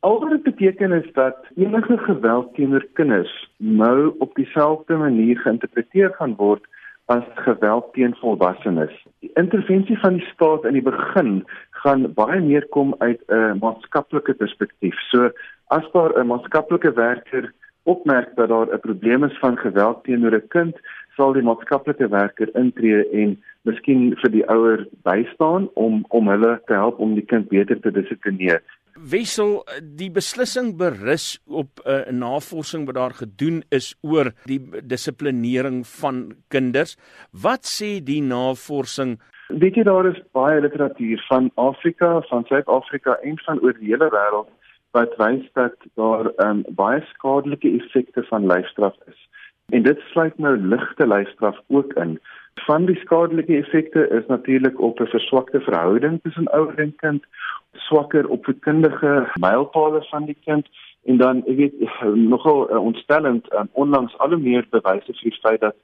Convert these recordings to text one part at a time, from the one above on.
Al wat dit beteken is dat enige geweld teenoor kinders nou op dieselfde manier geïnterpreteer gaan word as geweld teen volwassenes. Die intervensie van die staat in die begin gaan baie meer kom uit 'n maatskaplike perspektief. So as daar 'n maatskaplike werker opmerk dat daar 'n probleem is van geweld teenoor 'n kind, sal die maatskaplike werker intree en miskien vir die ouer bystaan om om hulle te help om die kind beter te dissiplineer. Wessel die beslissing berus op 'n uh, navorsing wat daar gedoen is oor die dissiplinering van kinders. Wat sê die navorsing? Weet jy daar is baie literatuur van Afrika, van Suid-Afrika en van oor die hele wêreld wat wys dat daar um, baie skadelike effekte van lyfstraf is. En dit sluit nou ligte lyfstraf ook in. Van die skadelike effekte is natuurlik op 'n verswakte verhouding tussen ouer en kind, swakker opvoedkundige mylpale van die kind en dan ek weet nogal uh, ontstellend um, onlangs al meer bewyse vir die feit dat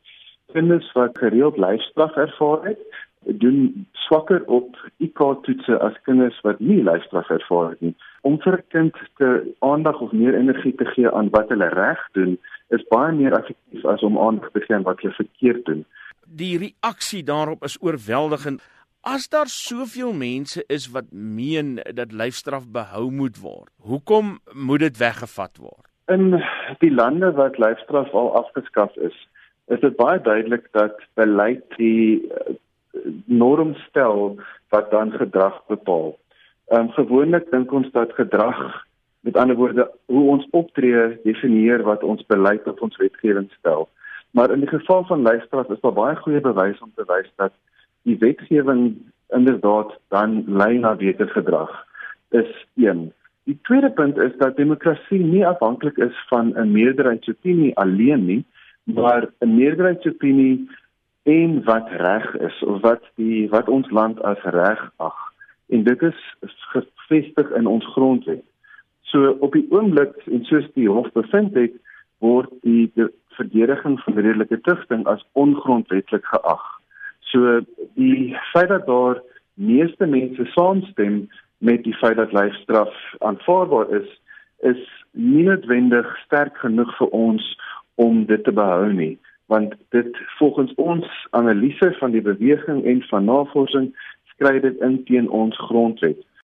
kinders wat gereeld lyfstraf ervaar het, doen swakker op IQ toetse as kinders wat nie lyfstraf ervaar het nie. Om vir 'n kind te aandag of meer energie te gee aan wat hulle reg doen, is baie meer effektief as om aandag te gee aan wat hulle verkeerd doen. Die reaksie daarop is oorweldigend. As daar soveel mense is wat meen dat lyfstraf behou moet word, hoekom moet dit weggevat word? In die lande wat lyfstraf al afgeskaf is, is dit baie duidelik dat beleid die norm stel wat dan gedrag bepaal. Ehm um, gewoonlik dink ons dat gedrag met ander woorde hoe ons optree definieer wat ons beleid of ons wetgewing stel. Maar in die geval van lyfstraf is daar baie goeie bewys om te wys dat die wetgewing inderdaad dan lei na beter gedrag. Is een. Die tweede punt is dat demokrasie nie afhanklik is van 'n meerderheidsopinie alleen nie, maar 'n meerderheidsopinie en wat reg is of wat die wat ons land as reg ag en dit is gevestig in ons grondwet. So op die oomblik en soos die hof bevind het word die, die verdediging van redelike tugting as ongrondwetlik geag. So die feit dat daar meeste mense saamstem met die feit dat lyfstraf aanvaarbaar is, is nie noodwendig sterk genoeg vir ons om dit te behou nie want dit volgens ons analise van die beweging en van navorsing skry dit in teen ons grondwet.